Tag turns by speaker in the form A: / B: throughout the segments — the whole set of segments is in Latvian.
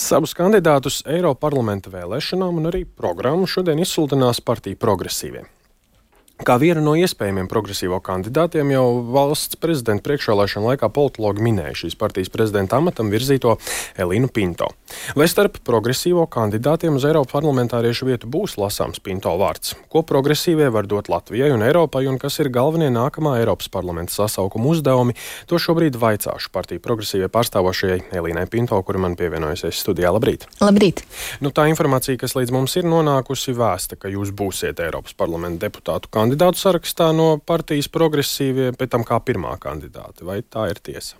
A: Savus kandidātus Eiroparlamenta vēlēšanām un arī programmu šodien izsludinās partija progresīvie. Kā vienu no iespējamiem progresīvo kandidātiem jau valsts prezidenta priekšvēlēšana laikā politologi minēja šīs partijas prezidenta amatam virzīto Elīnu Pinto. Vai starp progresīvo kandidātiem uz Eiropas parlamentāriešu vietu būs lasāms Pinto vārds? Ko progresīvie var dot Latvijai un Eiropai un kas ir galvenie nākamā Eiropas parlamenta sasaukuma uzdevumi? To šobrīd vaicāšu partiju progresīvie pārstāvošajai Elīnai Pinto, kura man pievienojusies studijā. Labrīt!
B: Labrīt!
A: Nu, tā informācija, kas līdz mums ir nonākusi, vēsta, ka jūs būsiet Eiropas parlamenta deputātu kandidāti kandidātu sarakstā no partijas progresīvie, pēc tam kā pirmā kandidāte. Vai tā ir tiesa?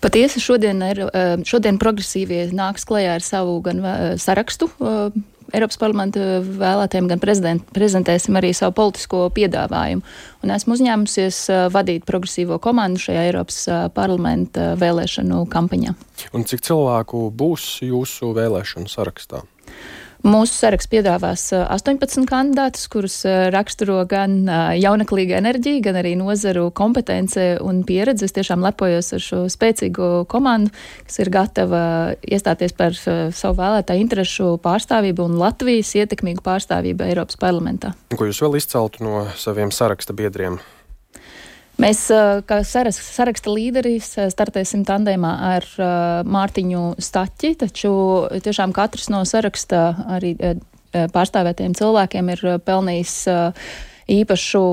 B: Patiesi šodien, ir, eh, šodien progresīvie nāks klajā ar savu gan eh, sarakstu. Eh, Eiropas parlamenta vēlētājiem gan prezentēsim arī savu politisko piedāvājumu. Un esmu uzņēmusies vadīt progresīvo komandu šajā Eiropas parlamenta vēlēšanu kampaņā.
A: Un cik cilvēku būs jūsu vēlēšanu sarakstā?
B: Mūsu saraksts piedāvās 18 kandidātus, kurus raksturo gan jauneklīga enerģija, gan arī nozaru kompetence un pieredze. Es tiešām lepojos ar šo spēcīgo komandu, kas ir gatava iestāties par savu vēlētāju interešu pārstāvību un Latvijas ietekmīgu pārstāvību Eiropas parlamentā.
A: Ko jūs vēl izceltu no saviem saraksta biedriem?
B: Mēs, kā saraksta līderis, startēsim tandēmā ar Mārtiņu Staķi, taču tiešām katrs no saraksta arī pārstāvētiem cilvēkiem ir pelnījis īpašu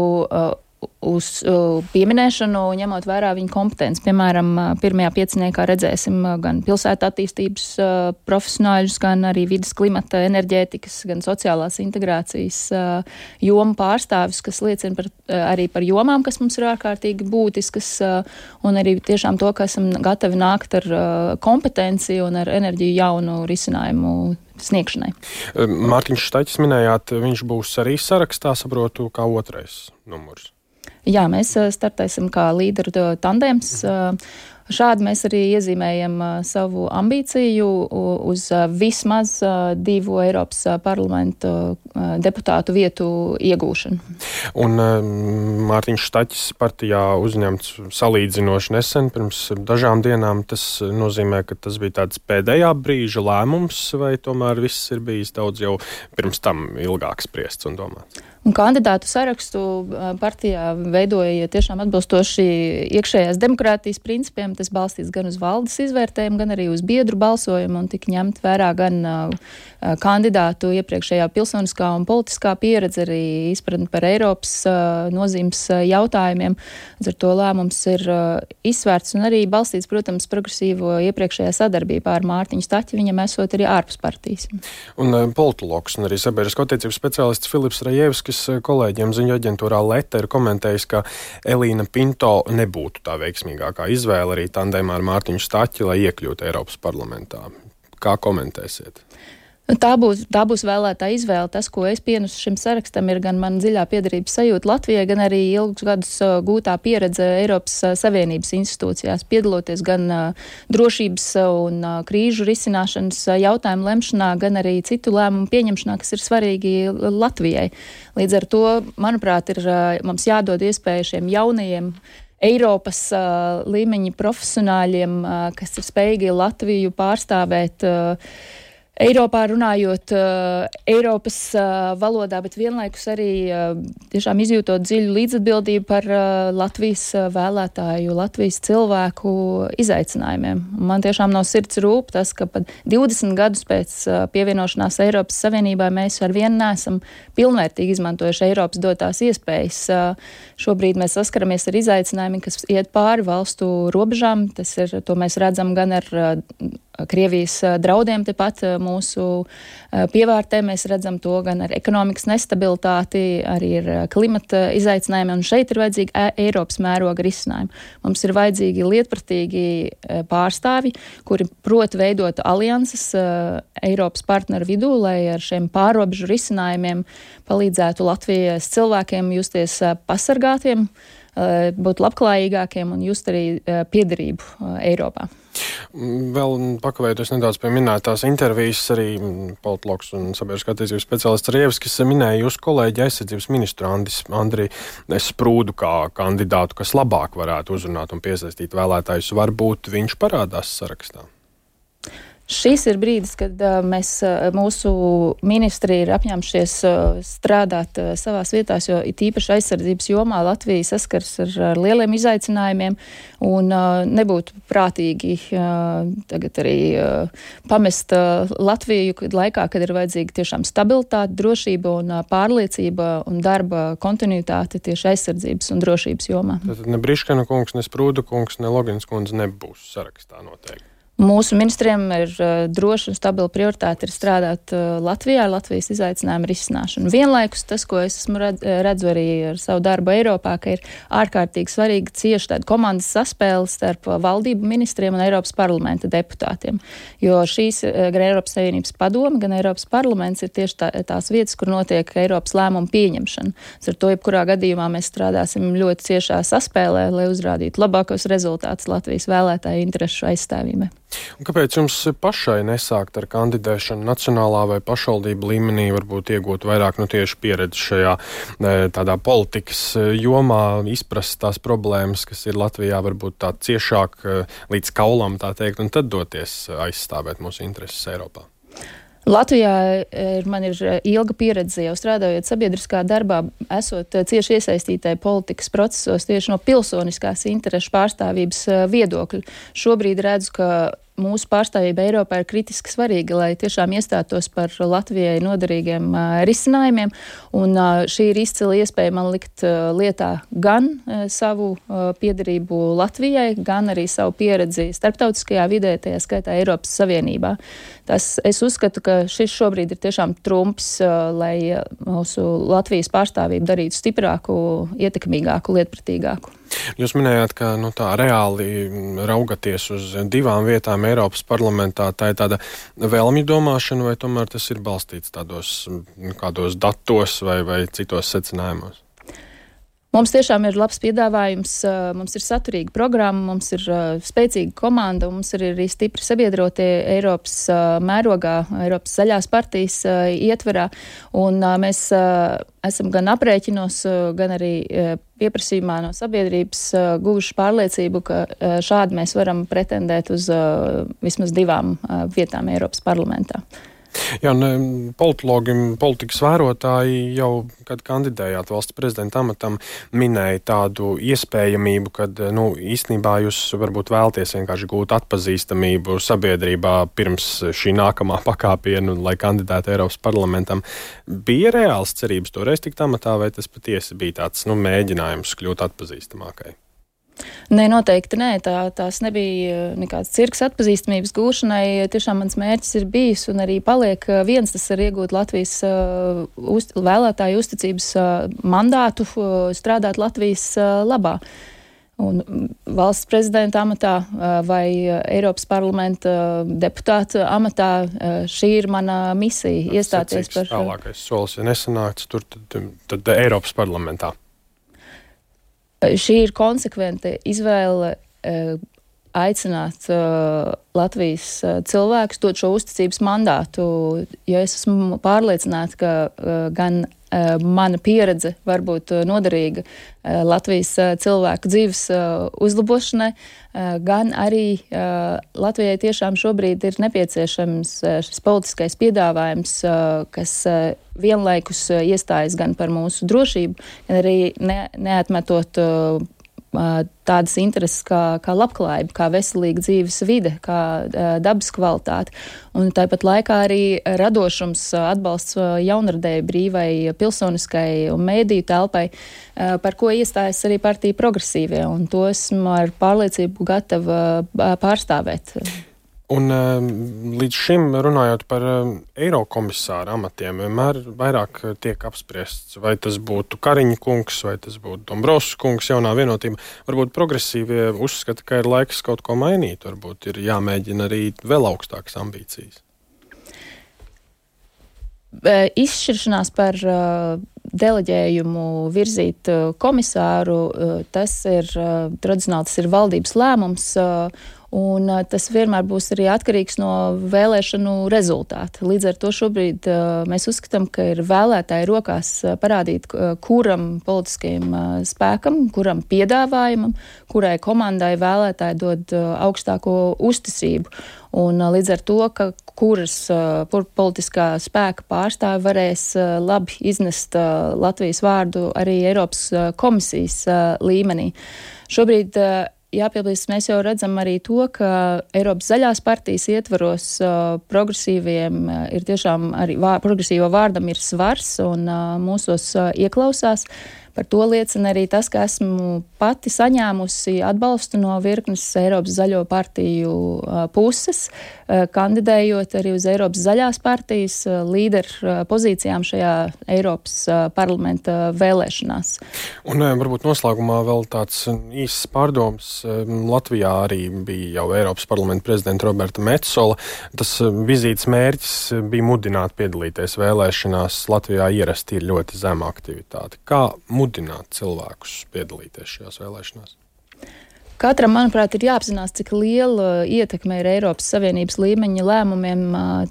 B: uz uh, pieminēšanu, ņemot vērā viņa kompetenci. Piemēram, pirmajā pieciniekā redzēsim gan pilsētu attīstības uh, profesionāļus, gan arī vidas klimata, enerģētikas, gan sociālās integrācijas uh, jomu pārstāvis, kas liecina par, arī par jomām, kas mums ir ārkārtīgi būtiskas, un arī tiešām to, ka esam gatavi nākt ar kompetenci un ar enerģiju jaunu risinājumu sniegšanai.
A: Mārtiņš Štaķis minējāt, viņš būs arī sarakstā, saprotu, kā otrais numurs.
B: Jā, mēs startēsim kā līderu tandēms. Šādi mēs arī iezīmējam savu ambīciju uz vismaz divu Eiropas parlamentu deputātu vietu iegūšanu.
A: Un Mārtiņš Štaķis partijā uzņemts salīdzinoši nesen, pirms dažām dienām. Tas nozīmē, ka tas bija tāds pēdējā brīža lēmums, vai tomēr viss ir bijis daudz jau pirms tam ilgāk spriests un domāts?
B: Un kandidātu sarakstu partijā veidoja tiešām atbilstoši iekšējās demokrātijas principiem. Tas balstīts gan uz valdes izvērtējumu, gan arī uz biedru balsojumu un tika ņemt vērā gan uh, kandidātu iepriekšējā pilsoniskā un politiskā pieredze, arī izpratni par Eiropas uh, nozīmes jautājumiem. Ar to lēmums ir uh, izsvērts un arī balstīts, protams, progresīvo iepriekšējā sadarbībā ar Mārtiņu Staķi, viņam esot arī ārpus partijas.
A: Un politologs un arī sabiedrisko attiecību speciālists Filips Rajevskis Krievijas kolēģiem ziņu aģentūrā Leta ir komentējis, ka Elīna Pinto nebūtu tā veiksmīgākā izvēle arī tandēmā ar Mārtiņu Staķi, lai iekļūtu Eiropas parlamentā. Kā komentēsiet?
B: Tā būs, tā būs vēlētā izvēle. Tas, ko es pienesu šim sarakstam, ir gan mana dziļā piedarības sajūta Latvijai, gan arī ilgus gadus uh, gūtā pieredze Eiropas uh, Savienības institūcijās, piedaloties gan uh, drošības un krīžu risināšanas jautājumu lemšanā, gan arī citu lēmumu pieņemšanā, kas ir svarīgi Latvijai. Līdz ar to, manuprāt, ir mums jādod iespēja šiem jaunajiem Eiropas uh, līmeņa profesionāļiem, uh, kas ir spējīgi Latviju pārstāvēt. Uh, Eiropā runājot uh, Eiropas uh, valodā, bet vienlaikus arī uh, tiešām izjūtot dziļu līdzatbildību par Latvijas vēlētāju, Latvijas cilvēku izaicinājumiem. Man tiešām no sirds rūp tas, ka pat 20 gadus pēc pievienošanās Eiropas Savienībai mēs ar vienu nesam pilnvērtīgi izmantojuši Eiropas dotās iespējas. Šobrīd mēs saskaramies ar izaicinājumiem, kas iet pāri valstu robežām. Tas ir, to mēs redzam gan ar Krievijas draudiem tepat mūsu pievārtē. Mēs redzam to gan ar ekonomikas nestabilitāti, arī ar klimata izaicinājumiem. Un šeit ir vajadzīga Eiropas mēroga risinājuma. Mums ir vajadzīgi lietpratīgi pārstāvi, kuri prot veidot alianses Eiropas partneru vidū, lai ar šiem pārobežu risinājumiem palīdzētu Latvijas cilvēkiem justies pasargātiem, būt labklājīgākiem un just arī piederību Eiropā.
A: Vēl pakavējoties nedaudz pie minētās intervijas, arī politologs un sabiedriskā attīstības speciālists Rievskis minēja jūsu kolēģi aizsardzības ministru Andris, Andri Sprūdu kā kandidātu, kas labāk varētu uzrunāt un piesaistīt vēlētājus. Varbūt viņš parādās sarakstā.
B: Šis ir brīdis, kad mēs, mūsu ministri ir apņēmušies strādāt savās vietās, jo it īpaši aizsardzības jomā Latvija saskars ar, ar lieliem izaicinājumiem un nebūtu prātīgi tagad arī pamest Latviju laikā, kad ir vajadzīga tiešām stabilitāte, drošība un pārliecība un darba kontinuitāte tieši aizsardzības un drošības jomā.
A: Tad ne Briškana kungs, ne Sprūda kungs, ne Logins kundze nebūs sarakstā noteikti.
B: Mūsu ministriem ir uh, droši un stabila prioritāte ir strādāt uh, Latvijā ar Latvijas izaicinājumu risināšanu. Vienlaikus tas, ko es esmu redz, redzu arī ar savu darbu Eiropā, ka ir ārkārtīgi svarīga cieši tāda komandas saspēle starp valdību ministriem un Eiropas parlamenta deputātiem. Jo šīs gan Eiropas Savienības padoma, gan Eiropas parlaments ir tieši tā, tās vietas, kur notiek Eiropas lēmumu pieņemšana. Ar to jebkurā gadījumā mēs strādāsim ļoti ciešā saspēlē, lai uzrādītu labākos rezultātus Latvijas vēlētāju interesu aizstāvībai.
A: Un kāpēc jums pašai nesākt ar kandidēšanu nacionālā vai pašvaldību līmenī, varbūt iegūt vairāk nu, tieši pieredzi šajā e, tādā politikas e, jomā, izprast tās problēmas, kas ir Latvijā, varbūt tā ciešāk e, līdz kaulam, tā teikt, un tad doties aizstāvēt mūsu intereses Eiropā?
B: Latvijā ir, man ir ilga pieredze jau strādājot sabiedriskā darbā, esot cieši iesaistītai politikas procesos tieši no pilsoniskās interešu pārstāvības viedokļa. Šobrīd redzu, ka mūsu pārstāvība Eiropā ir kritiski svarīga, lai tiešām iestātos par Latvijai noderīgiem uh, risinājumiem. Un, uh, šī ir izcila iespēja man likt uh, lietā gan uh, savu uh, piedarību Latvijai, gan arī savu pieredzi starptautiskajā vidē, tajā skaitā Eiropas Savienībā. Tas, es uzskatu, ka šis šobrīd ir tiešām trumps, uh, lai mūsu Latvijas pārstāvību darītu stiprāku, ietekmīgāku, lietpratīgāku.
A: Jūs minējāt, ka nu, tā reāli raugaties uz divām vietām Eiropas parlamentā. Tā ir tāda vēlmju domāšana, vai tomēr tas ir balstīts tādos nu, kādos datos vai, vai citos secinājumos?
B: Mums tiešām ir labs piedāvājums, mums ir saturīga programma, mums ir spēcīga komanda, mums ir arī stipri sabiedrotie Eiropas mērogā, Eiropas zaļās partijas ietverā. Un mēs esam gan aprēķinos, gan arī pieprasījumā no sabiedrības guvuši pārliecību, ka šādi mēs varam pretendēt uz vismaz divām vietām Eiropas parlamentā.
A: Jā, un politologi, politikas vērotāji jau, kad kandidējāt valsts prezidenta amatam, minēja tādu iespējamību, ka nu, īstenībā jūs varbūt vēlties vienkārši gūt atpazīstamību sabiedrībā pirms šī nākamā pakāpiena, lai kandidētu Eiropas parlamentam. Bija reāls cerības toreiz tikt amatā, vai tas patiesi bija tāds nu, mēģinājums kļūt atpazīstamākai?
B: Nē, noteikti nē. Tā, tās nebija eh, nekāds cirks atpazīstamības gūšanai. Tiešām mans mērķis ir bijis un arī paliek eh, viens, tas ir iegūt Latvijas uh, uz, vēlētāju uzticības uh, mandātu, uh, strādāt Latvijas uh, labā. Un mm, valsts prezidenta amatā vai Eiropas parlamenta deputāta amatā šī ir mana misija iestāties
A: par. Tālākais solis, ja nesanāks tur, tad, tad Eiropas parlamentā.
B: Šī ir konsekventa izvēle eh, aicināt uh, Latvijas uh, cilvēkus dot šo uzticības mandātu, jo es esmu pārliecināta, ka uh, gan mana pieredze var būt uh, noderīga uh, Latvijas cilvēku dzīves uzlabošanai, gan arī Latvijai tiešām šobrīd ir nepieciešams šis politiskais piedāvājums, kas vienlaikus iestājas gan par mūsu drošību, gan arī ne, neatmetot tādas intereses kā, kā labklājība, kā veselīga dzīves vide, kā dabas kvalitāte. Un tāpat laikā arī radošums, atbalsts jaunradēju brīvai, pilsoniskai un mēdīju telpai, par ko iestājas arī partija progresīvie. Un to esmu ar pārliecību gatava pārstāvēt.
A: Un ehm, līdz šim, runājot par ehm, Eirokomisāra amatiem, vienmēr vairāk tiek apspriests, vai tas būtu Kariņa kungs, vai tas būtu Dombrovskis kungs, jaunā vienotība. Varbūt progresīvie uzskata, ka ir laiks kaut ko mainīt, varbūt ir jāmēģina arī vēl augstākas ambīcijas.
B: Izšķiršanās par deleģējumu virzīt komisāru, tas ir tradicionāli tas ir valdības lēmums Un tas vienmēr būs arī atkarīgs no vēlēšanu rezultāta. Līdz ar to šobrīd mēs uzskatām, ka ir vēlētāji rokās parādīt, kuram politiskajam spēkam, kuram piedāvājumam, kurai komandai vēlētāji dod augstāko uzticību. Un, līdz ar to, ka kuras politiskā spēka pārstāvi varēs labi iznest Latvijas vārdu arī Eiropas komisijas līmenī. Šobrīd jāpiebilst, mēs jau redzam arī to, ka Eiropas zaļās partijas ietvaros uh, progresīviem uh, ir tiešām arī vā, progresīvo vārdam ir svars un uh, mūsos ieklausās. Uh, Par to liecina arī tas, ka esmu pati saņēmusi atbalstu no virknes Eiropas zaļo partiju puses, kandidējot arī uz Eiropas zaļās partijas līderu pozīcijām šajā Eiropas parlamenta vēlēšanās.
A: Un varbūt noslēgumā vēl tāds īsts pārdoms. Latvijā arī bija jau Eiropas parlamenta prezidenta Roberta Metsola. Tas vizītes mērķis bija mudināt piedalīties vēlēšanās. Latvijā ierasti ir ļoti zema aktivitāte. Kā mudināt cilvēkus piedalīties šajās vēlēšanās?
B: Katram, manuprāt, ir jāapzinās, cik liela ietekme ir Eiropas Savienības līmeņa lēmumiem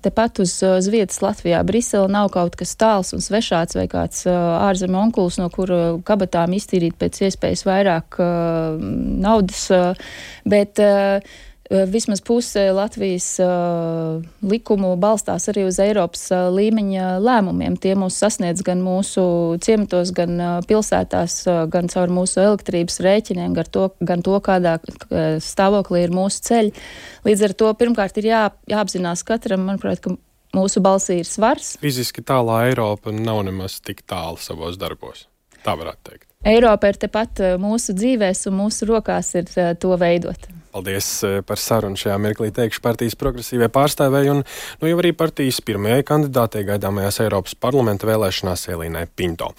B: tepat uz, uz vietas Latvijā. Brisele nav kaut kas tāls un svešāds vai kāds ārzemju onkulis, no kura kabatām iztīrīt pēc iespējas vairāk naudas. Bet, Eh, vismaz puse Latvijas uh, likumu balstās arī uz Eiropas uh, līmeņa lēmumiem. Tie mūs sasniedz gan mūsu ciematos, gan pilsētās, gan caur mūsu elektrības rēķiniem, gan to, gan to kādā stāvoklī ir mūsu ceļi. Līdz ar to pirmkārt ir jā, jāapzinās katram, manuprāt, ka mūsu balsī ir svars.
A: Fiziski tālā Eiropa nav nemaz tik tālu savos darbos. Tā varētu teikt.
B: Eiropa ir tepat mūsu dzīvēs, un mūsu rokās ir to veidot.
A: Paldies eh, par sarunu šajā mirklī. Teikšu partijas progresīvai pārstāvēji un nu, jau arī partijas pirmajai kandidātei gaidāmajās Eiropas parlamenta vēlēšanās Elīnai Pinto.